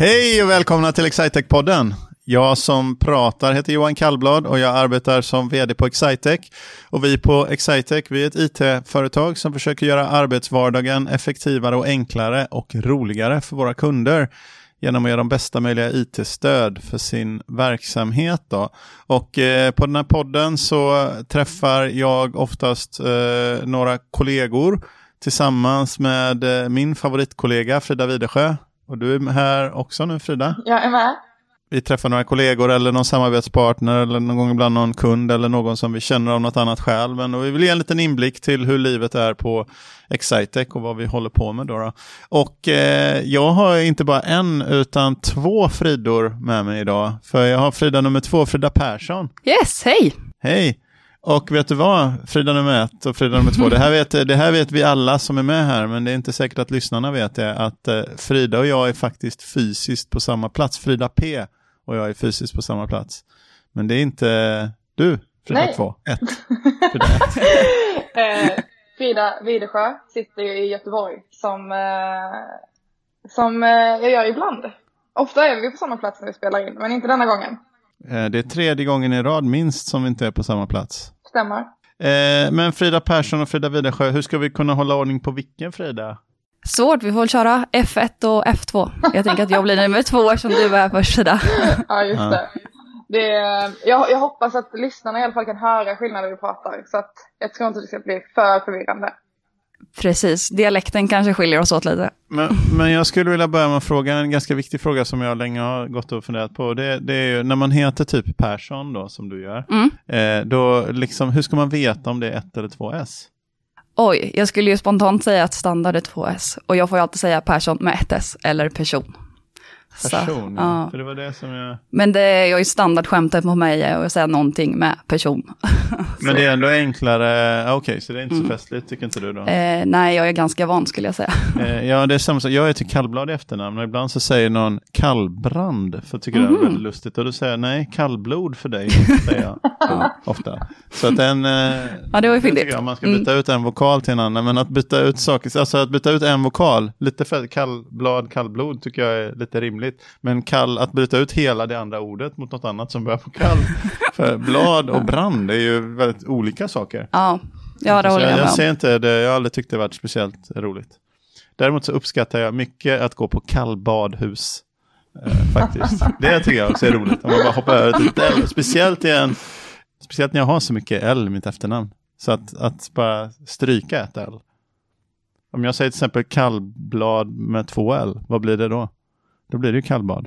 Hej och välkomna till Excitec-podden. Jag som pratar heter Johan Kallblad och jag arbetar som vd på Excitec. Och vi på Excitec, vi är ett it-företag som försöker göra arbetsvardagen effektivare och enklare och roligare för våra kunder genom att ge dem bästa möjliga it-stöd för sin verksamhet. Då. Och eh, på den här podden så träffar jag oftast eh, några kollegor tillsammans med eh, min favoritkollega Frida Widersjö. Och du är här också nu Frida? Jag är med. Vi träffar några kollegor eller någon samarbetspartner eller någon gång ibland någon kund eller någon som vi känner av något annat skäl. Men vi vill ge en liten inblick till hur livet är på Excitec och vad vi håller på med. Då, då. Och eh, jag har inte bara en utan två Fridor med mig idag. För jag har Frida nummer två, Frida Persson. Yes, hej! Hej! Och vet du vad, Frida nummer ett och Frida nummer två, det här, vet, det här vet vi alla som är med här, men det är inte säkert att lyssnarna vet det, att eh, Frida och jag är faktiskt fysiskt på samma plats. Frida P och jag är fysiskt på samma plats. Men det är inte du, Frida Nej. 2, 1. Frida 1. Eh, Frida Widersjö sitter ju i Göteborg som, eh, som jag gör ibland. Ofta är vi på samma plats när vi spelar in, men inte denna gången. Det är tredje gången i rad minst som vi inte är på samma plats. Stämmer. Eh, Men Frida Persson och Frida Widersjö, hur ska vi kunna hålla ordning på vilken Frida? Svårt, vi får väl köra F1 och F2. Jag tänker att jag blir nummer två eftersom du är först Frida. Ja, just det. det jag, jag hoppas att lyssnarna i alla fall kan höra skillnaden när vi pratar, så att jag tror inte det ska bli för förvirrande. Precis, dialekten kanske skiljer oss åt lite. Men, men jag skulle vilja börja med att fråga en ganska viktig fråga som jag länge har gått och funderat på. Det, det är ju när man heter typ Persson då, som du gör, Mm. eh, då liksom, hur ska man veta om det är ett eller två S? Oj, jag skulle ju spontant säga att standard är 2S. Och jag får ju alltid säga person med ett S eller person. Så, Person, ja. ja. för det var det som jag... Men det är ju standardskämtet på mig är att säga någonting med person. Men det är ändå enklare, okej, så det är inte så Mm. festligt tycker inte du då? Eh, nej, jag är ganska van skulle jag säga. Eh, ja, det är samma sak. Jag heter Kallblad i efternamn och ibland så säger någon Kallbrand för tycker det är Mhm. väldigt lustigt. Och då säger jag nej, kallblod för dig, säger jag ja, ofta. Så att den, eh, Ja, det var ju fyndigt. jag, man ska Mm. byta ut en vokal till en annan. Men att byta ut saker, alltså att byta ut en vokal, lite för kallblad, kallblod tycker jag är lite rimligt. Men kall, att byta ut hela det andra ordet mot något annat som börjar på kall. för blad och brand är ju väldigt olika saker. Ja, ja det håller jag, jag med jag ser inte det, jag har aldrig tyckt det varit speciellt roligt. Däremot så uppskattar jag mycket att gå på kallbadhus. Eh, faktiskt. det tycker jag också är roligt. Om man bara hoppar över till ett L. Speciellt, en, speciellt när jag har så mycket L i mitt efternamn. Så att, att bara stryka ett L. Om jag säger till exempel kallblad med två L, vad blir det då? Då blir det ju kallbad.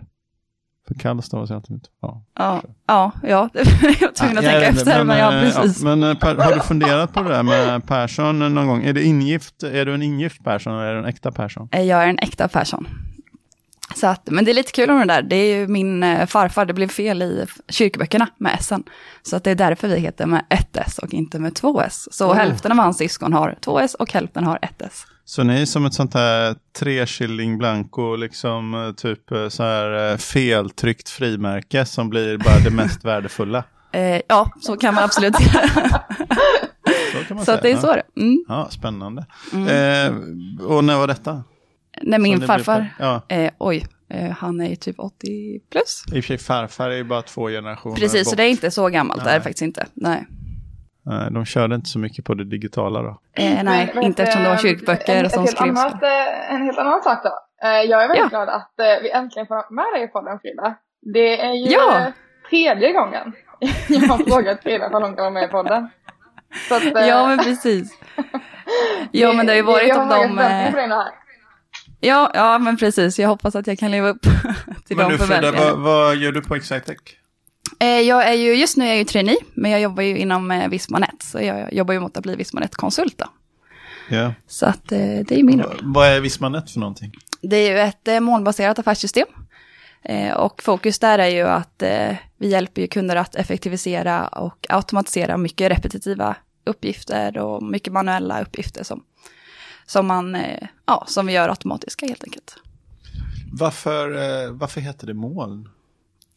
För kall stavas ju alltid två. Ja. Ja, ja, ja, det var jag tvungen att Ja, tänka jag efter, men, ja, eh, precis. men eh, per, har du funderat på det där med Persson någon gång? Är, det ingift, är du en ingift Persson eller är du en äkta Persson? Eh, Jag är en äkta person. Så att, men det är lite kul om det där. Det är ju min eh, farfar, det blev fel i kyrkböckerna med S. Så att det är därför vi heter med ett S och inte med två S. Så Oh. hälften av hans syskon har två S och hälften har ett S. Så ni är som ett sånt här treskilling blanco, liksom eh, typ eh, så här feltryckt frimärke som blir bara det mest värdefulla. Eh, ja, så kan man absolut säga. Så kan man så att det är så det mm. ja spännande. Eh, och när var detta? Som min farfar, för- Ja, eh, oj, eh, han är ju typ 80 plus. i och för sig farfar är ju bara två generationer Precis, så bort. det är inte så gammalt, det är Nej. det faktiskt inte. Nej, Nej, De körde inte så mycket på det digitala då. eh, nej Men, inte eftersom det var kyrkböcker en, som skrevs. annat, eh, En helt annan sak då. Eh, Jag är väldigt Ja. glad att eh, vi äntligen får med dig i podden Frida. Det är ju Ja. tredje gången jag har frågat Frida om hon kan vara med i podden. Så att, Ja, men precis. Ja, men det har ju varit vi har om höga de... förväntningar på dig här. Ja, ja, men precis. Jag hoppas att jag kan leva upp till Men de du Frida, förväntningarna. vad, vad gör du på Excitec? Eh, Jag är ju, just nu är jag ju trainee, men jag jobbar ju inom eh, Vismanet. Så jag jobbar ju mot att bli Vismanet-konsult då. Ja. Så att eh, det är min roll. Vad är Vismanet för någonting? Det är ju ett molnbaserat affärssystem. Och fokus där är ju att vi hjälper ju kunder att effektivisera och automatisera mycket repetitiva uppgifter och mycket manuella uppgifter som, som, man, eh, ja, som vi gör automatiska helt enkelt. Varför, eh, varför heter det moln?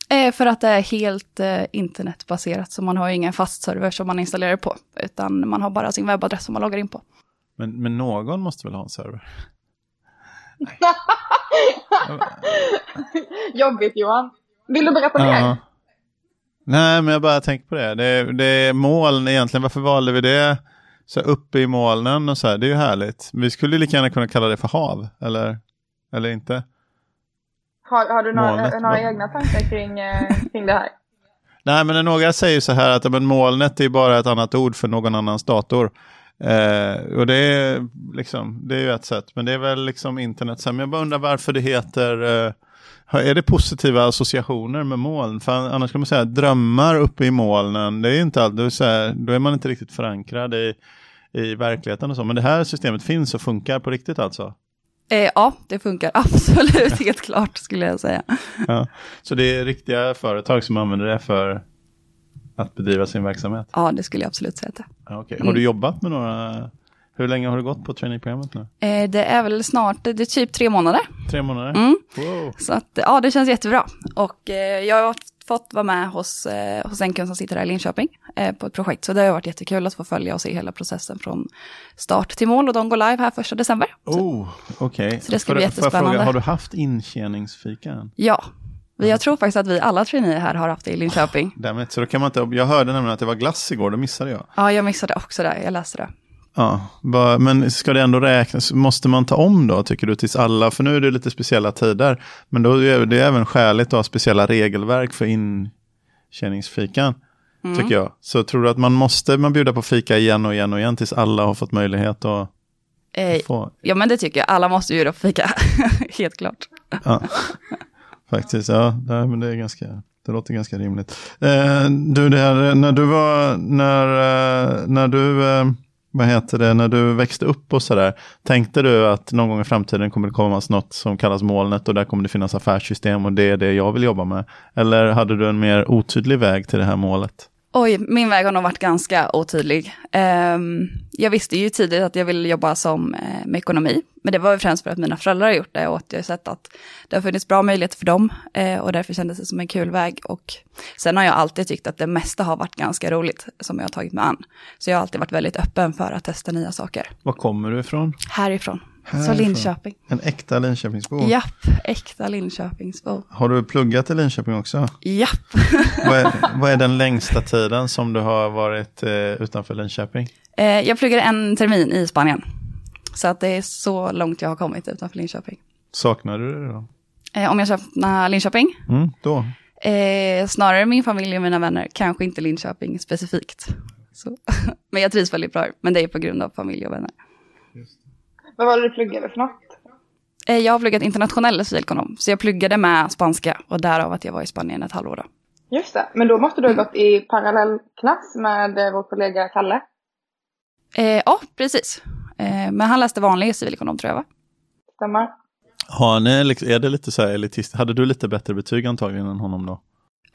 Eh, För att det är helt internetbaserat, så man har ingen fast server som man installerar på, utan man har bara sin webbadress som man loggar in på. Men, men någon måste väl ha en server? Jobbigt Johan. Vill du berätta Ja. mer? Nej, men jag bara tänker på det. Det är, det är moln egentligen. Varför valde vi det? Så uppe i molnen och så här. Det är ju härligt. Vi skulle lika gärna kunna kalla det för hav. Eller, eller inte? Har, har du några, Molnet, några va? egna tankar kring, eh, kring det här? Nej, men några säger så här att men molnet är bara ett annat ord för någon annans dator. Eh, och det är, liksom, det är ju ett sätt, men det är väl liksom internet. Men jag bara undrar varför det heter, eh, är det positiva associationer med moln? För annars kan man säga drömmar uppe i molnen, det är inte allt, det är så här, då är man inte riktigt förankrad i, i verkligheten och så. Men det här systemet finns och funkar på riktigt alltså. Eh, ja, det funkar absolut helt klart skulle jag säga. Ja. Så det är riktiga företag som använder det för att bedriva sin verksamhet? Ja, det skulle jag absolut säga. att det. Ja, okej. Mm. Har du jobbat med några, hur länge har du gått på traineeprogrammet nu? Eh, det är väl snart, det är typ tre månader. Tre månader? Mm. Wow. Så att, ja, det känns jättebra. Och eh, jag har fått vara med hos, eh, hos en kund som sitter här i Linköping eh, på ett projekt. Så det har varit jättekul att få följa och se hela processen från start till mål. Och de går live här första december. Oh, okej. Så det ska Får- bli jättespännande. Fråga, har du haft intjäningsfika än? Ja, jag tror faktiskt att vi alla traineer här har haft det i Linköping. Därmed, så då kan man inte, jag hörde nämligen att det var glass igår, då missade jag. Ja, jag missade också det. Jag läste det. Ja, men ska det ändå räknas, måste man ta om då tycker du tills alla, för nu är det lite speciella tider, men då är det även skäligt att ha speciella regelverk för intjäningsfikan, Mm. tycker jag. Så tror du att man måste man bjuda på fika igen och igen och igen tills alla har fått möjlighet att Eh, få? ja, men det tycker jag. Alla måste ju då fika. Helt klart. Ja, faktiskt, ja, nej, men det är ganska, det låter ganska rimligt. Eh, du, det här, när du var, när, eh, när du, eh, vad heter det, när du växte upp och sådär, tänkte du att någon gång i framtiden kommer det komma något som kallas molnet och där kommer det finnas affärssystem och det är det jag vill jobba med? Eller hade du en mer otydlig väg till det här målet? Oj, min väg har nog varit ganska otydlig. Ehm, jag visste ju tidigt att jag ville jobba som, eh, med ekonomi, men det var ju främst för att mina föräldrar har gjort det och att jag har sett att det har funnits bra möjligheter för dem eh, och därför kändes det som en kul väg. Och sen har jag alltid tyckt att det mesta har varit ganska roligt som jag har tagit mig an. Så jag har alltid varit väldigt öppen för att testa nya saker. Var kommer du ifrån? Härifrån, så. Linköping. En äkta Linköpingsbo? Japp, äkta Linköpingsbo. Har du pluggat i Linköping också? Japp. vad, är, vad är den längsta tiden som du har varit eh, utanför Linköping? Eh, jag pluggade en termin i Spanien. Så att det är så långt jag har kommit utanför Linköping. Saknar du det då? Eh, om jag saknar Linköping? Mm, då? Eh, snarare min familj och mina vänner, kanske inte Linköping specifikt. Så. Men jag trivs väldigt bra men det är på grund av familj och vänner. Vad var det du pluggade för något? Eh, jag har pluggat internationell civilekonom, så jag pluggade med spanska och därav att jag var i Spanien ett halvår. Då. Just det, men då måste du ha gått i parallellklass med eh, vår kollega Kalle. Eh, ja, precis. Eh, men han läste vanlig civilekonom tror jag va? Stämmer? Har ni, är det lite så här elitist? Hade du lite bättre betyg antagligen än honom då?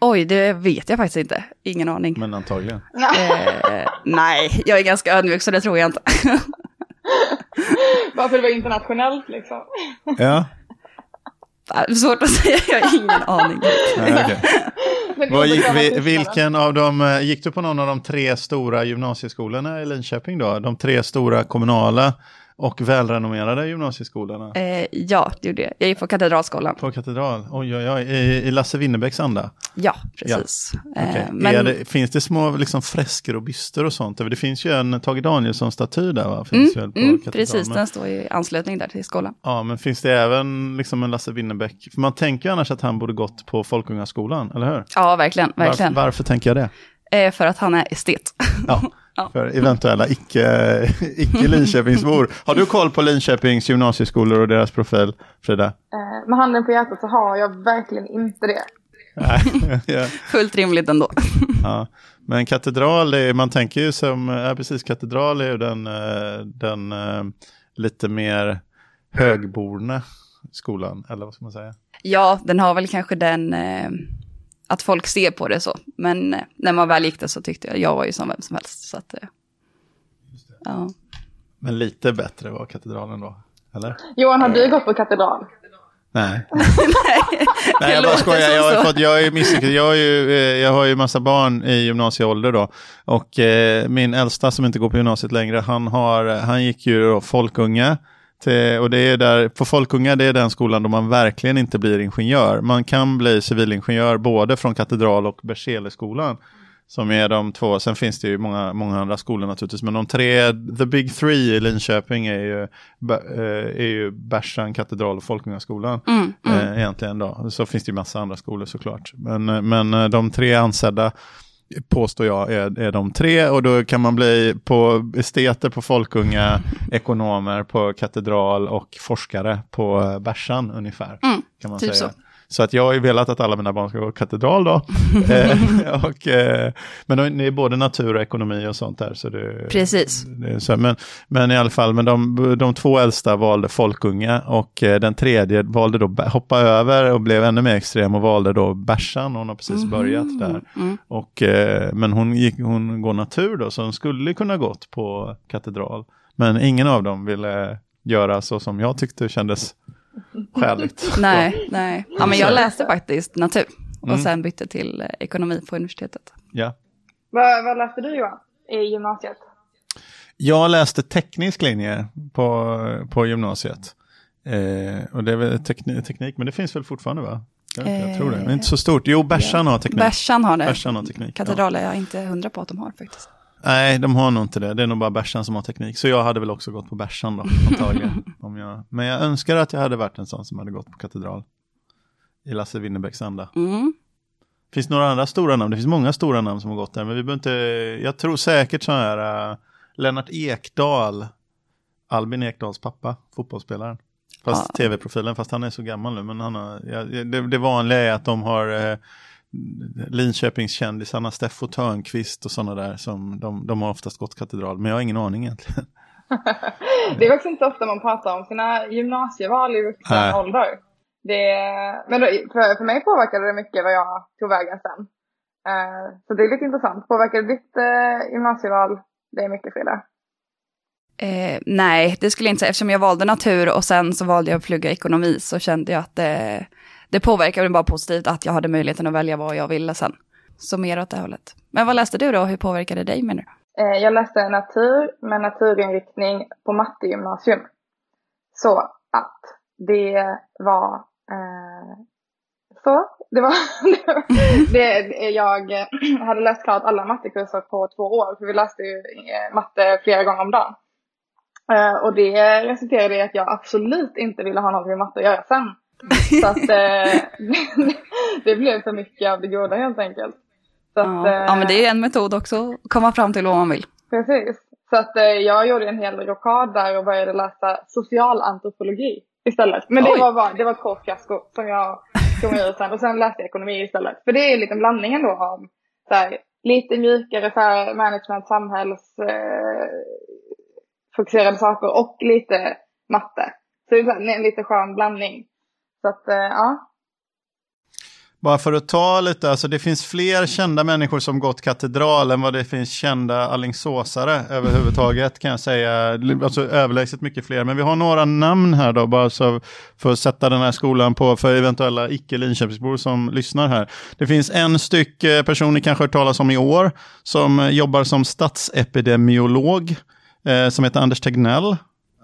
Oj, det vet jag faktiskt inte. Ingen aning. Men antagligen. Eh, nej, jag är ganska ödmjuk så det tror jag inte. Varför det var internationellt liksom. Ja, Svårt att säga, jag har ingen aning. Nej. Men Vad gick, vi, vilken av dem, eh, gick du på någon av de tre stora gymnasieskolorna i Linköping då? De tre stora kommunala och välrenommerade gymnasieskolorna? Eh, ja, det gjorde jag. Jag gick på Katedralskolan. På Katedral? Oj, oj, oj. I, i Lasse Winnerbäcks anda? Ja, precis. Okej. Eh, men Är det, finns det små liksom, fresker och byster och sånt? Det finns ju en Tage Danielsson-staty där va? Finns mm, på mm, precis, men- den står i anslutning där till skolan. Ja, men finns det även liksom en Lasse Winnerbäck? För man tänker ju annars att han borde gått på Folkungaskolan, eller hur? Ja, verkligen. verkligen. Varför, varför tänker jag det? Eh, för att han är estet. Ja, Ja. för eventuella icke, icke Linköpingsbor. Har du koll på Linköpings gymnasieskolor och deras profil, Frida? Eh, med handen på hjärtat så har jag verkligen inte det. Ja. Fullt rimligt ändå. Ja. Men katedral, är, man tänker ju som, ja precis, katedral är ju den, eh, den eh, lite mer högborna skolan, eller vad ska man säga? ja, den har väl kanske den, eh, att folk ser på det så. Men eh, när man väl gick det så tyckte jag, jag var ju som vem som helst. Så att, eh, ja. Men lite bättre var katedralen då, eller? Johan, har du gått på katedral? Nej. Nej, Nej, jag bara skojar. Jag har, fått, jag, är misslyckad. jag, har ju, eh, jag har ju massa barn i gymnasieålder då. Och eh, min äldsta som inte går på gymnasiet längre, han, har, han gick ju då folkunga Till, och det är där, på Folkunga det är den skolan då man verkligen inte blir ingenjör. Man kan bli civilingenjör både från Katedral och Berzelesskolan. Som är de två, sen finns det ju många, många andra skolor naturligtvis, men de tre, the big three i Linköping är ju, är ju Bersan, Katedral och Folkungaskolan. Mm, mm. Eh, egentligen då. Så finns det ju massa andra skolor såklart. Men, men de tre ansedda påstår jag är, är de tre och då kan man bli på esteter på Folkunga, ekonomer på katedral och forskare på Bärsan ungefär. Mm, kan man typ säga. Så. Så att jag har ju velat att alla mina barn ska gå katedral då. eh, och, eh, men det är både natur och ekonomi och sånt där. Så det, Precis. Det så, men, men i alla fall, men de, de två äldsta valde folkunga och eh, den tredje valde då hoppa över och blev ännu mer extrem och valde då bärsan. Hon har precis mm. börjat där. Mm. Och, eh, men hon, gick, hon går natur då, så hon skulle kunna gått på katedral. Men ingen av dem ville göra så som jag tyckte kändes skäligt. nej, nej. Ja, men jag läste faktiskt natur och mm. sen bytte till eh, ekonomi på universitetet. Ja. Vad, vad läste du Johan i gymnasiet? Jag läste teknisk linje på, på gymnasiet. Eh, och det är väl teknik, teknik, men det finns väl fortfarande va? Jag, jag tror det. är inte så stort. Jo, Bärsan ja. har teknik. Bärsan har det. Bärsan har teknik. Katedral är jag inte hundra på att de har faktiskt. Nej, de har nog inte det. Det är nog bara Bärsan som har teknik. Så jag hade väl också gått på Bärsan då, antagligen. om jag... Men jag önskar att jag hade varit en sån som hade gått på katedral. I Lasse Winnerbäcks anda. Mm. Finns några andra stora namn? Det finns många stora namn som har gått där. Men vi behöver inte... Jag tror säkert så här... Uh, Lennart Ekdal. Albin Ekdals pappa, fotbollsspelaren. Fast ja. tv-profilen, fast han är så gammal nu. Men han har, ja, det, det vanliga är att de har... Uh, Linköpingskändisarna, Steffo Törnqvist och sådana där, som de, de har oftast gått katedral, men jag har ingen aning egentligen. det är också inte ofta man pratar om sina gymnasieval i vuxen ålder. Det, men för, för mig påverkade det mycket vad jag tog vägen sen. Uh, så det är lite intressant. Påverkade ditt uh, gymnasieval det är mycket Frida? Eh, nej, det skulle jag inte säga. Eftersom jag valde natur och sen så valde jag att plugga ekonomi så kände jag att det, det påverkade mig bara positivt att jag hade möjligheten att välja vad jag ville sen. Så mer åt det hållet. Men vad läste du då? Hur påverkade det dig menar du? Eh, jag läste natur med naturinriktning på mattegymnasium. Så att det var eh, så. Det var, det, jag hade läst klart alla mattekurser på två år. För vi läste ju eh, matte flera gånger om dagen. Eh, och det resulterade i att jag absolut inte ville ha något med matte att göra sen. Så att eh, det blev för mycket av det goda helt enkelt. Så ja. Att, eh, ja, men det är en metod också att komma fram till vad man vill. Precis. Så att eh, jag gjorde en hel rockad där och började läsa socialantropologi istället. Men det var, bara, det var ett kort fiasko som jag tog mig ur sen. Och sen läste jag ekonomi istället. För det är lite blandningen då av så här, lite mjukare här, management, samhälls eh, fokuserade saker och lite matte. Så det är en lite skön blandning. Så att, eh, ja. Bara för att ta lite, alltså det finns fler kända människor som gått katedral än vad det finns kända allingsåsare överhuvudtaget kan jag säga. Alltså överlägset mycket fler. Men vi har några namn här då, bara så för att sätta den här skolan på för eventuella icke Linköpingsbor som lyssnar här. Det finns en styck eh, person ni kanske hört talas om i år som jobbar som statsepidemiolog eh, som heter Anders Tegnell.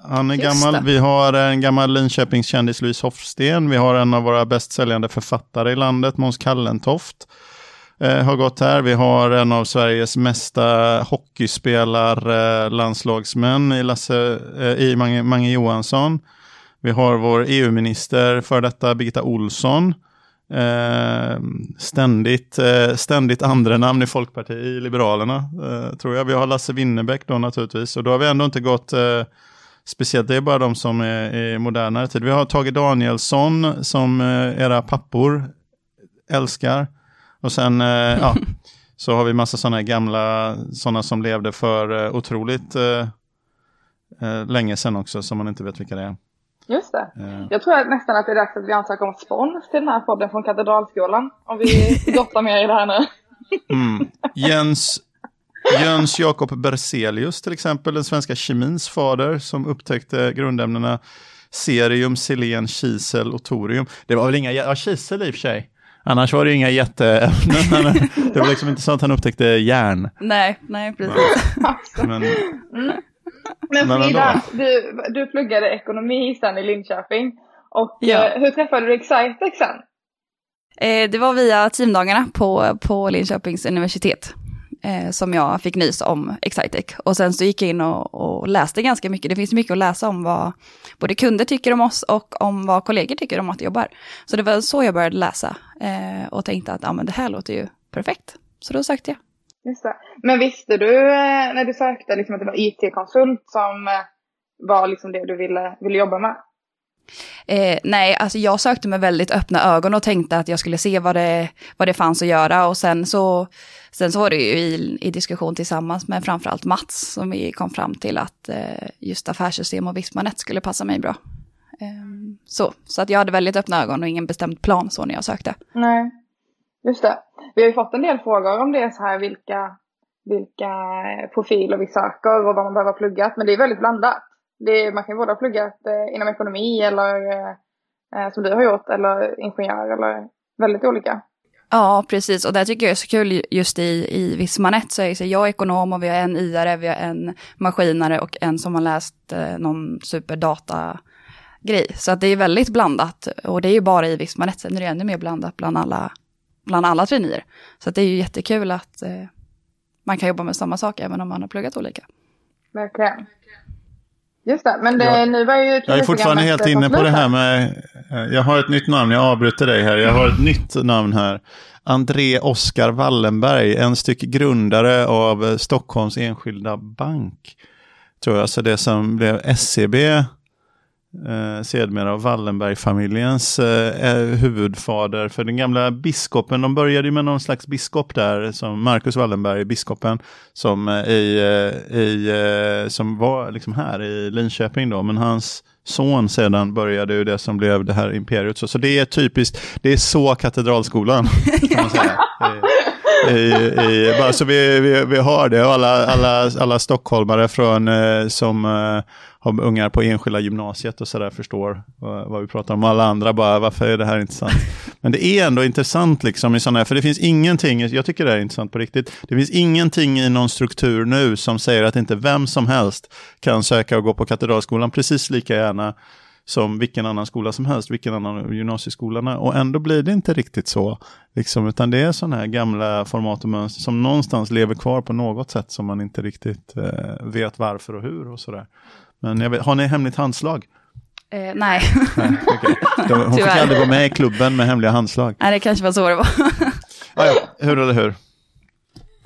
Han är Just gammal. Det. Vi har en gammal Linköpingskändis, Louise Hofsten. Vi har en av våra bäst säljande författare i landet, Måns Kallentoft. Eh, har gått här. Vi har en av Sveriges mesta hockeyspelare, landslagsmän i, Lasse, eh, i Mange, Mange Johansson. Vi har vår EU-minister, för detta Birgitta Olsson. Eh, ständigt, eh, ständigt andra namn i Folkpartiet, i Liberalerna, eh, tror jag. Vi har Lasse Winnerbäck då naturligtvis. Och då har vi ändå inte gått eh, Speciellt det är bara de som är i modernare tid. Vi har Tage Danielsson som eh, era pappor älskar. Och sen, eh, ja, så har vi massa sådana gamla, sådana som levde för eh, otroligt länge sedan också, som man inte vet vilka det är. Just det. Jag tror nästan att det är dags att vi ansöker om spons till den här podden från Katedralskolan. Om vi grottar mer i det här nu. Mm. Jens Jöns Jakob Berzelius till exempel, den svenska kemins fader som upptäckte grundämnena cerium, selen, kisel och torium. Det var väl inga, ja kisel i och för sig. Annars var det inga jätteämnen. det var liksom inte så att han upptäckte järn. Nej, nej precis. Men, Men Men Frida, du, du pluggade ekonomi sen i Linköping. Och Ja. eh, hur träffade du Excitec sen? Eh, det var via teamdagarna på, på Linköpings universitet eh, som jag fick nys om Excitec. Och sen så gick jag in och, och läste ganska mycket. Det finns mycket att läsa om vad både kunder tycker om oss och om vad kollegor tycker om att jobbar. Så det var så jag började läsa eh, och tänkte att ja, men det här låter ju perfekt. Så då sökte jag. Just det. Men visste du eh, när du sökte liksom, att det var IT-konsult som eh, var liksom det du ville, ville jobba med? Eh, nej, alltså jag sökte med väldigt öppna ögon och tänkte att jag skulle se vad det, vad det fanns att göra. Och sen så, sen så var det ju i, i diskussion tillsammans med framförallt Mats som vi kom fram till att eh, just affärssystem och Vismanet skulle passa mig bra. Eh, så, så att jag hade väldigt öppna ögon och ingen bestämd plan så när jag sökte. Nej, just det. Vi har ju fått en del frågor om det så här vilka, vilka profiler vi söker och vad man behöver ha pluggat. Men det är väldigt blandat. Det är, man kan ju både ha pluggat eh, inom ekonomi eller eh, eh, som du har gjort eller ingenjör eller väldigt olika. Ja, precis. Och det tycker jag är så kul just i, i Vismanet. Så är jag är ekonom och vi har en Iare, vi har en maskinare och en som har läst eh, någon superdata-grej. Så att det är väldigt blandat. Och det är ju bara i Vismanet. Sen är det ännu mer blandat bland alla, bland alla traineer. Så att det är ju jättekul att eh, man kan jobba med samma sak även om man har pluggat olika. Verkligen. Just det, men det, Ja. nu var ju Jag är fortfarande helt inne på det här med, eh, jag har ett nytt namn, jag avbryter dig här, jag har ett nytt namn här. André Oskar Wallenberg, en styck grundare av Stockholms Enskilda Bank. Tror jag, så det som blev SEB, eh, sedermera av Wallenberg-familjens eh, eh, huvudfader. För den gamla biskopen, de började med någon slags biskop där, som Marcus Wallenberg, biskopen, som, eh, i, eh, i, eh, som var liksom här i Linköping då, men hans son sedan började ju det som blev det här imperiet. Så, så det är typiskt, det är så katedralskolan kan man säga. I, i, bara så vi, vi, vi har det och alla, alla, alla stockholmare från, eh, som eh, har ungar på enskilda gymnasiet och sådär förstår vad, vad vi pratar om. Alla andra bara, varför är det här intressant? Men det är ändå intressant liksom i sådana här, för det finns ingenting, jag tycker det är intressant på riktigt, det finns ingenting i någon struktur nu som säger att inte vem som helst kan söka och gå på katedralskolan precis lika gärna som vilken annan skola som helst, vilken annan gymnasieskola. Och ändå blir det inte riktigt så. Liksom, utan det är sådana här gamla format och mönster som någonstans lever kvar på något sätt som man inte riktigt eh, vet varför och hur och sådär. Men vet, har ni hemligt handslag? Eh, nej. Nej. De- Hon fick Tyvärr. aldrig vara med i klubben med hemliga handslag. nej, det kanske var så det var. Ah, ja, hur eller hur?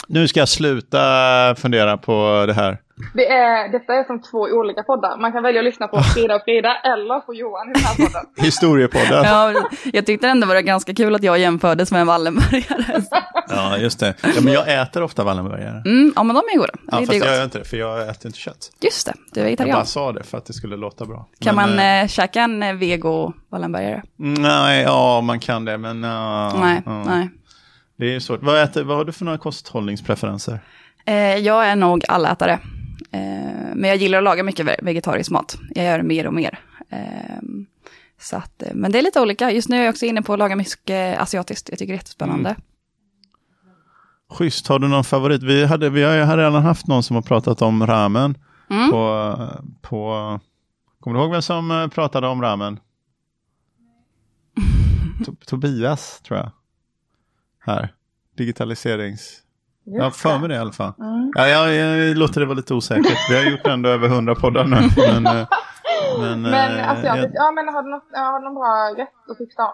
Nu ska jag sluta fundera på det här. Det är, detta är som två olika poddar. Man kan välja att lyssna på Frida och Frida eller på Johan i den här podden. Historiepodden. Ja, ja, jag tyckte ändå det var ganska kul att jag jämfördes med en Wallenbergare. just det. Ja, men jag äter ofta Wallenbergare. Mm, ja, men de är goda. Ja, det fast jag gör inte det, för jag äter inte kött. Just det, du är Jag vegetarian. bara sa det för att det skulle låta bra. Kan Men, man eh, käka en eh, vego Wallenbergare? Nej, ja man kan det, men ja, nej, ja. nej. Det är svårt. Vad, äter, vad har du för några kosthållningspreferenser? Eh, jag är nog allätare. Eh, men jag gillar att laga mycket ve- vegetarisk mat. Jag gör mer och mer. Eh, så att, eh, men det är lite olika. Just nu är jag också inne på att laga mycket asiatiskt. Jag tycker det är jättespännande. Mm. Schysst, har du någon favorit? Vi, hade, vi har ju redan haft någon som har pratat om ramen. Mm. På, på, kommer du ihåg vem som pratade om ramen? To, Tobias, tror jag. Här, digitaliserings... Jag har för mig det i alla fall. Mm. Ja, jag, jag låter det vara lite osäkert. Vi har gjort ändå över hundra poddar nu. Men, eh, men, Men eh, alltså, jag, jag- ja, men har du, något, har du någon bra rätt att tipsa om?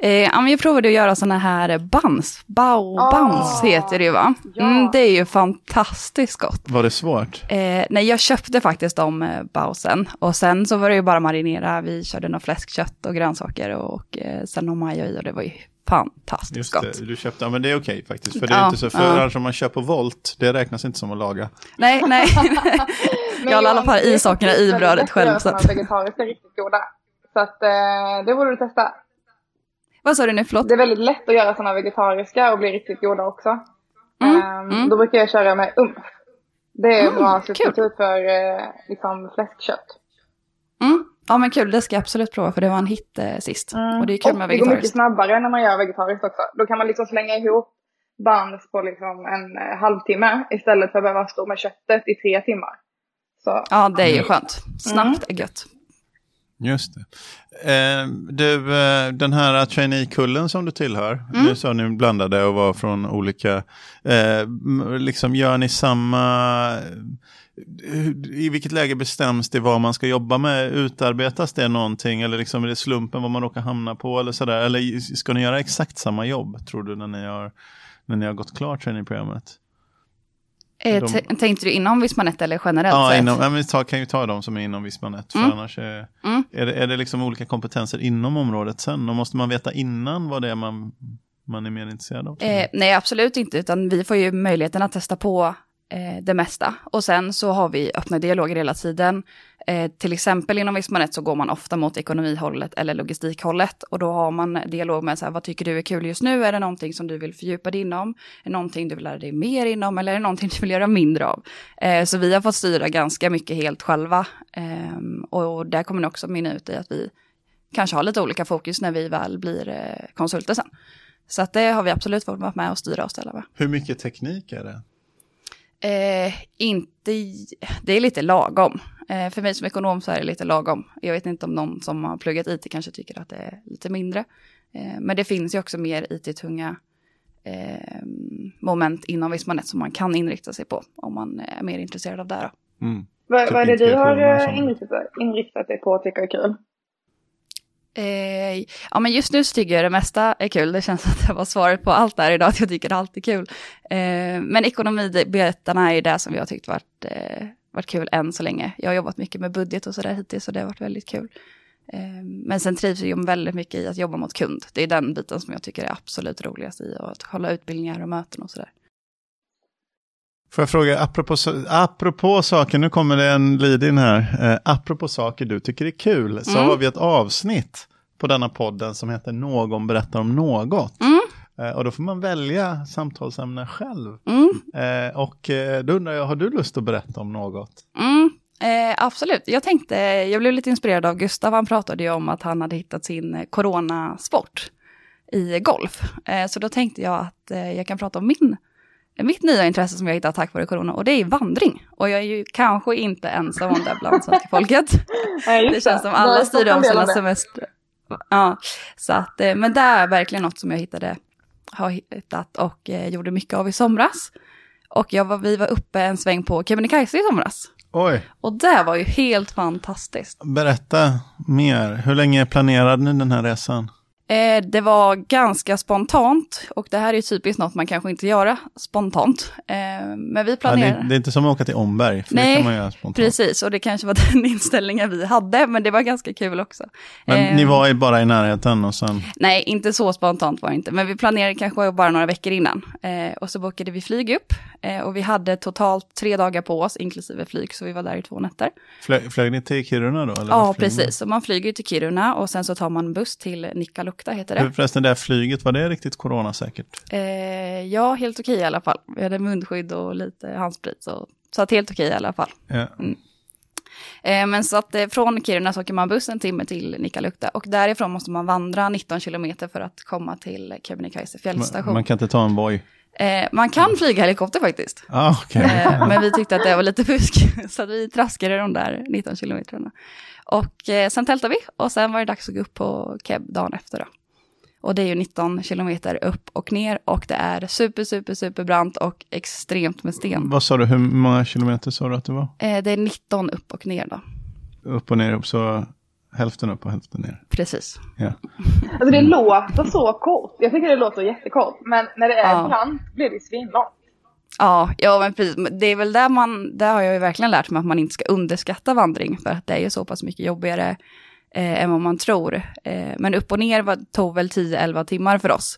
Eh, ja, men jag provade att göra sådana här buns. Bao buns Ah, heter det ju va? ja. Mm, det är ju fantastiskt gott. var det svårt? Eh, nej, jag köpte faktiskt de eh, bausen. Och sen så var det ju bara marinera. Vi körde något fläskkött och grönsaker och eh, sen någon majo i och det var ju fantastiskt Just gott. det, du köpte, ja men det är okej faktiskt. För det är Ja, inte så, för ja. annars om man på volt, det räknas inte som att laga. Nej, nej. Jag har i alla fall är i sakerna i brödet själv. göra Så att... såna vegetariska riktigt goda. Så att eh, det borde du testa. Vad sa du nu, förlåt? Det är väldigt lätt att göra sådana vegetariska och bli riktigt goda också. Mm, Ehm, mm. Då brukar jag köra med umf. Det är Mm, bra substitut för eh, liksom fläskkött. Mm. Ja men kul, det ska jag absolut prova för det var en hit eh, sist. Och det är kul och med det går mycket vegetariskt. snabbare när man gör vegetariskt också. Då kan man liksom slänga ihop buns på liksom en eh, halvtimme istället för att behöva stå med köttet i tre timmar. Så. Ja, det är ju skönt. Snabbt är gött. Just det. Eh, du, eh, den här trainee-kullen som du tillhör, Mm. nu sa ni blandade och var från olika, eh, liksom gör ni samma, i vilket läge bestäms det vad man ska jobba med? Utarbetas det någonting eller liksom är det slumpen vad man råkar hamna på eller sådär? Eller ska ni göra exakt samma jobb tror du när ni har, när ni har gått klart trainee-programmet? Eh, De- tänkte du inom Vismanet eller generellt Ja, inom, ja, men vi tar, kan ju ta de som är inom Vismanet. För Mm. annars är, Mm. är, det, är det liksom olika kompetenser inom området sen? Och måste man veta innan vad det är man, man är mer intresserad av? Eh, nej, absolut inte, utan vi får ju möjligheten att testa på eh, det mesta. Och sen så har vi öppna dialoger hela tiden. Eh, till exempel inom Vismanet så går man ofta mot ekonomihållet eller logistikhållet. Och då har man dialog med så här, vad tycker du är kul just nu? Är det någonting som du vill fördjupa dig inom? Är det någonting du vill lära dig mer inom? Eller är det någonting du vill göra mindre av? Eh, så vi har fått styra ganska mycket helt själva. Ehm, och där kommer det också mynna ut i att vi kanske har lite olika fokus när vi väl blir eh, konsulter sen. Så att det har vi absolut fått vara med och styra och ställa med. Hur mycket teknik är det? Eh, inte, det är lite lagom. Eh, för mig som ekonom så är det lite lagom. Jag vet inte om någon som har pluggat IT kanske tycker att det är lite mindre. Eh, men det finns ju också mer IT-tunga eh, moment inom Vismanet som man kan inrikta sig på om man är mer intresserad av det. Mm. Vad, Typ vad är det du har eh, inriktat, inriktat dig på och tycker är kul? Eh, ja, men just nu så tycker jag det mesta är kul. Det känns att det var svaret på allt där idag, att jag tycker allt är kul. Eh, men ekonomibitarna är det som jag har tyckt varit, eh, varit kul än så länge. Jag har jobbat mycket med budget och sådär hittills, så det har varit väldigt kul. Eh, men sen trivs jag väldigt mycket i att jobba mot kund. Det är den biten som jag tycker är absolut roligast i, och att hålla utbildningar och möten och sådär. Får jag fråga, apropå, apropå saker, nu kommer det en lead in här. Eh, apropå saker du tycker är kul, så Mm. har vi ett avsnitt på denna podden som heter Någon berättar om något. Mm. Eh, och då får man välja samtalsämne själv. Mm. Eh, och eh, då undrar jag, har du lust att berätta om något? Mm, eh, absolut. Jag tänkte, jag blev lite inspirerad av Gustav. Han pratade ju om att han hade hittat sin coronasport i golf. Eh, så då tänkte jag att eh, jag kan prata om min, mitt nya intresse som jag hittat tack vare corona. Och det är vandring. Och jag är ju kanske inte ensam om det bland svenska folket. Nej, Det känns som alla styr om sina semestrar. Ja, så att, eh, men det är verkligen något som jag hittade, har hittat och eh, gjorde mycket av i somras. Och jag var, vi var uppe en sväng på Kebnekaise i somras. Oj, Och det var ju helt fantastiskt. berätta mer. Hur länge planerade ni den här resan? Eh, det var ganska spontant och det här är typiskt något man kanske inte göra spontant. Eh, men vi Ja, planerar. det, det är inte som att åka till Omberg, för det Nej, kan man göra spontant. Precis, och det kanske var den inställningen vi hade, men det var ganska kul också. Men Eh, ni var ju bara i närheten och sen... Nej, inte så spontant var det inte, men vi planerade kanske bara några veckor innan. Eh, och så bokade vi flyg upp eh, och vi hade totalt tre dagar på oss, inklusive flyg, så vi var där i två nätter. Flög, flög ni till Kiruna då? Eller Ja, precis. Så man flyger till Kiruna och sen så tar man buss till Nikkaluokta, heter det. Förresten, det här flyget, var det riktigt coronasäkert? Eh, ja, helt okej i alla fall. Vi hade munskydd och lite handsprit, så, så att helt okej i alla fall. Ja. Eh, men så att eh, från Kiruna så åker man buss en timme till Nikkaluokta och därifrån måste man vandra 19 kilometer för att komma till Kebnekaise fjällstation. man kan inte ta en Voi? Eh, man kan flyga helikopter faktiskt. Ah. Eh, men vi tyckte att det var lite fusk, så vi traskade de där 19 kilometrarna. Och eh, sen tältade vi och sen var det dags att gå upp på Keb dagen efter då. Och det är ju 19 kilometer upp och ner och det är super, super, super brant och extremt med sten. Vad sa du, hur många kilometer sa du att det var? Eh, det är 19 upp och ner då, Upp och ner, upp så hälften upp och hälften ner. precis. Ja. Alltså det låter så kort. Jag tycker det låter jättekort. Men när det är Ja. brant blir det svinlångt. Ja, ja men precis. Det är väl där man, där har jag ju verkligen lärt mig att man inte ska underskatta vandring, för att det är ju så pass mycket jobbigare eh, än vad man tror. Eh, men upp och ner var, tog väl 10-11 timmar för oss.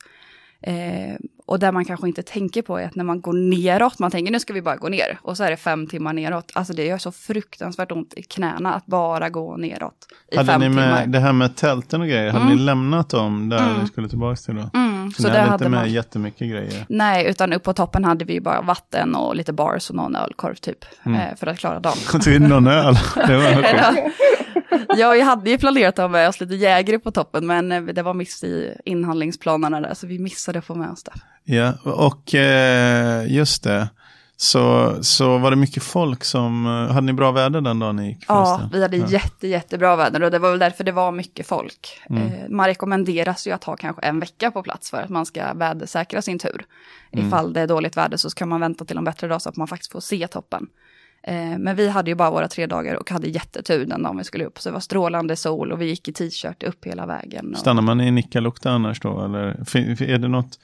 Eh, och där man kanske inte tänker på är att när man går neråt, man tänker nu ska vi bara gå ner, och så är det fem timmar neråt. Alltså det gör så fruktansvärt ont i knäna att bara gå neråt i Hade fem ni med timmar. det här med tälten och grejer, hade Mm. ni lämnat dem där Mm. ni skulle tillbaka till då? Mm, Så, så ni hade inte med man... jättemycket grejer? Nej, utan upp på toppen hade vi bara vatten och lite bars och någon ölkorv typ, Mm. eh, för att klara dagen. Någon öl? Det var. Ja. Ja, vi hade ju planerat att ha med oss lite jägare på toppen, men eh, det var miss i inhandlingsplanerna där, så vi missade att få med oss det. Ja, och eh, just det. så, så var det mycket folk som, eh, hade ni bra väder den dagen ni gick? Ja, vi hade Ja. jätte, jättebra väder och det var väl därför det var mycket folk. Mm. Man rekommenderas ju att ha kanske en vecka på plats för att man ska vädersäkra sin tur. Mm. Ifall det är dåligt väder så kan man vänta till en bättre dag så att man faktiskt får se toppen. Eh, men vi hade ju bara våra tre dagar och hade jättetur den dagen vi skulle upp. Så det var strålande sol och vi gick i t-shirt upp hela vägen. Och... Stannar man i Nikkaluokta annars då? Eller är det något?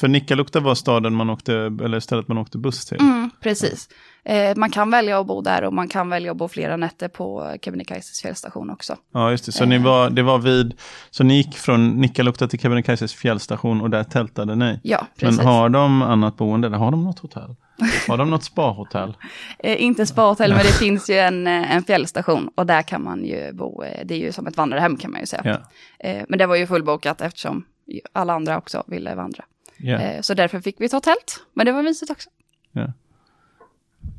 För Nikkaluokta var staden man åkte, eller stället man åkte buss till. Mm, precis. Eh, man kan välja att bo där och man kan välja att bo flera nätter på Kebnekaises fjällstation också. Ja, just det. Så ni var, det var vid, så ni gick från Nikkaluokta till Kebnekaises fjällstation och där tältade ni? Ja, precis. Men har de annat boende? Eller har de något hotell? Har de något spahotell? Eh, inte spahotell, men det finns ju en, eh, en fjällstation och där kan man ju bo. Eh, det är ju som ett vandrarhem kan man ju säga. Ja. Eh, men det var ju fullbokat eftersom alla andra också ville vandra. Eh, så därför fick vi ta tält, men det var mysigt också.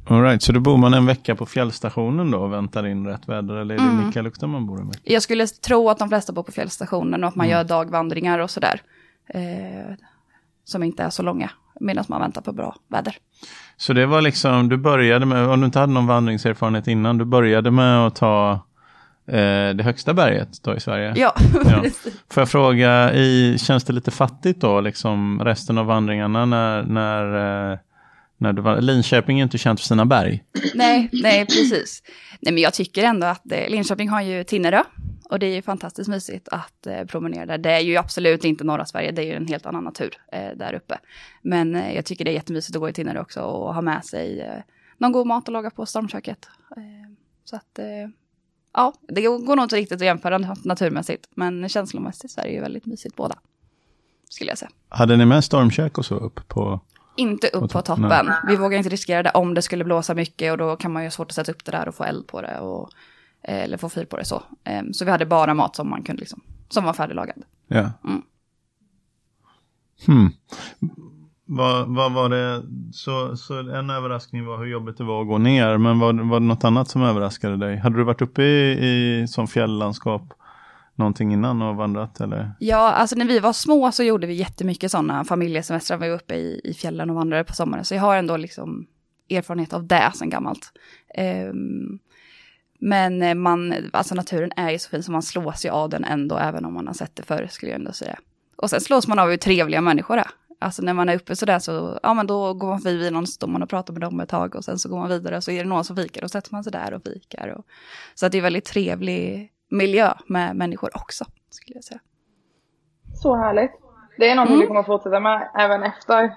All right, så då bor man en vecka på fjällstationen då och väntar in rätt väder? Eller är det Mm. Nikkaluokta man bor i? Jag skulle tro att de flesta bor på fjällstationen och att man Mm. gör dagvandringar och sådär. Eh, som inte är så långa, medan man väntar på bra väder. Så det var liksom, du började med, om du inte hade någon vandringserfarenhet innan, du började med att ta det högsta berget då i Sverige? Ja, Ja. Får jag fråga, i, känns det lite fattigt då, liksom resten av vandringarna när, när, eh, när du var, Linköping är inte känt för sina berg. Nej, nej, precis. Nej, men jag tycker ändå att eh, Linköping har ju Tinnerö. Och det är ju fantastiskt mysigt att eh, promenera där. Det är ju absolut inte norra Sverige, det är ju en helt annan natur eh, där uppe. Men eh, jag tycker det är jättemysigt att gå i Tinnerö också och ha med sig eh, någon god mat att laga på stormköket. Eh, så att, eh, ja, det går nog inte riktigt att jämföra nat- naturmässigt. Men känslomässigt så är det ju väldigt mysigt båda. Skulle jag säga. Hade ni med stormkök och så upp på? Inte upp på to- toppen. Vi vågar inte riskera det om det skulle blåsa mycket och då kan man ju ha svårt att sätta upp det där och få eld på det. Och, eh, eller få fyr på det så. Em, Så vi hade bara mat som man kunde liksom, som var färdiglagad. Ja. Mm. Hmm. Vad, vad var det, så, så en överraskning var hur jobbigt det var att gå ner, men var, var det något annat som överraskade dig? Hade du varit uppe i, i som fjälllandskap någonting innan och vandrat eller? Ja, alltså när vi var små så gjorde vi jättemycket sådana familjesemestrar. Vi var uppe i, i fjällen och vandrade på sommaren. Så jag har ändå liksom erfarenhet av det sen gammalt. Um, men man, alltså naturen är ju så fin så man slås ju av den ändå, även om man har sett det förr skulle jag ändå säga. Och sen slås man av hur trevliga människor är. Alltså när man är uppe sådär så, ja men då går man förbi någon, står man och pratar med dem ett tag och sen så går man vidare och så är det någon som fikar och sätter man sig där och fikar. Och, så att det är väldigt trevlig miljö med människor också, skulle jag säga. Så härligt. Det är någonting Mm. vi kommer att fortsätta med även efter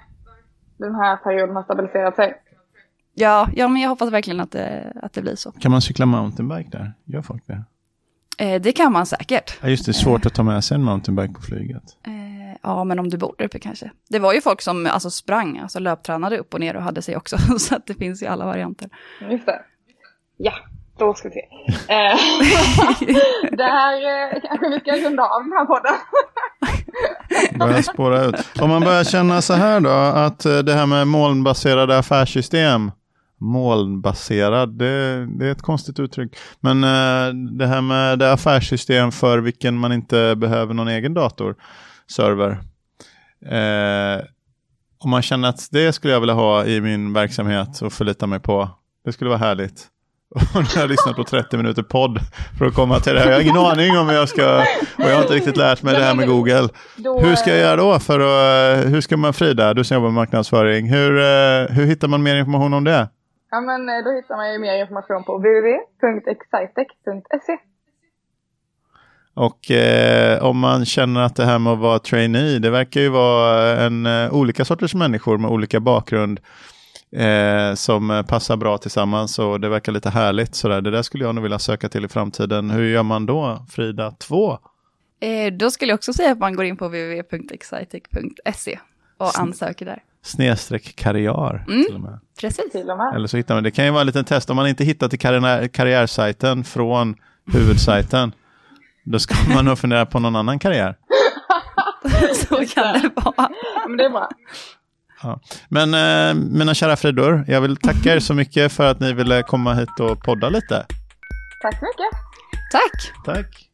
den här perioden har stabiliserat sig. Ja, ja men jag hoppas verkligen att det, att det blir så. Kan man cykla mountainbike där? Gör folk det? Eh, det kan man säkert. Ja just det, svårt att ta med sig en mountainbike på flyget. Eh, ja, men om du bor där uppe kanske. Det var ju folk som alltså, sprang, alltså löptränade upp och ner och hade sig också. Så att det finns ju alla varianter. Just det. Ja, då ska vi se. Eh, det här eh, kanske vi ska runda av den här podden. Börjar spåra ut. Om man börjar känna så här då, att eh, det här med molnbaserade affärssystem, molnbaserad, det, det är ett konstigt uttryck. Men det här med det affärssystem för vilken man inte behöver någon egen dator, server. Eh, om man känner att det skulle jag vilja ha i min verksamhet och förlita mig på, det skulle vara härligt. Och nu har jag lyssnat på 30 minuter podd för att komma till det här. Jag har ingen aning om jag ska, och jag har inte riktigt lärt mig det här med Google. Hur ska jag göra då för att, eh, hur ska man Frida, du som jobbar med marknadsföring, hur, eh, hur hittar man mer information om det? Ja men eh, då hittar man ju mer information på www.excitec.se. Och eh, om man känner att det här med att vara trainee, det verkar ju vara en, eh, olika sorters människor med olika bakgrund eh, som passar bra tillsammans och det verkar lite härligt sådär. Det där skulle jag nog vilja söka till i framtiden. Hur gör man då, Frida 2? Eh, då skulle jag också säga att man går in på www.excitec.se och ansöker där. Snedstreck karriär Mm. till och med. Precis. Till och med. Eller så hittar man, det kan ju vara en liten test, om man inte hittar till karriär, karriärsajten från huvudsajten, då ska man nog fundera på någon annan karriär. Så kan det vara. Men det är bra. Ja. Men eh, mina kära fridor, jag vill tacka er så mycket för att ni ville komma hit och podda lite. Tack så mycket. Tack! Tack!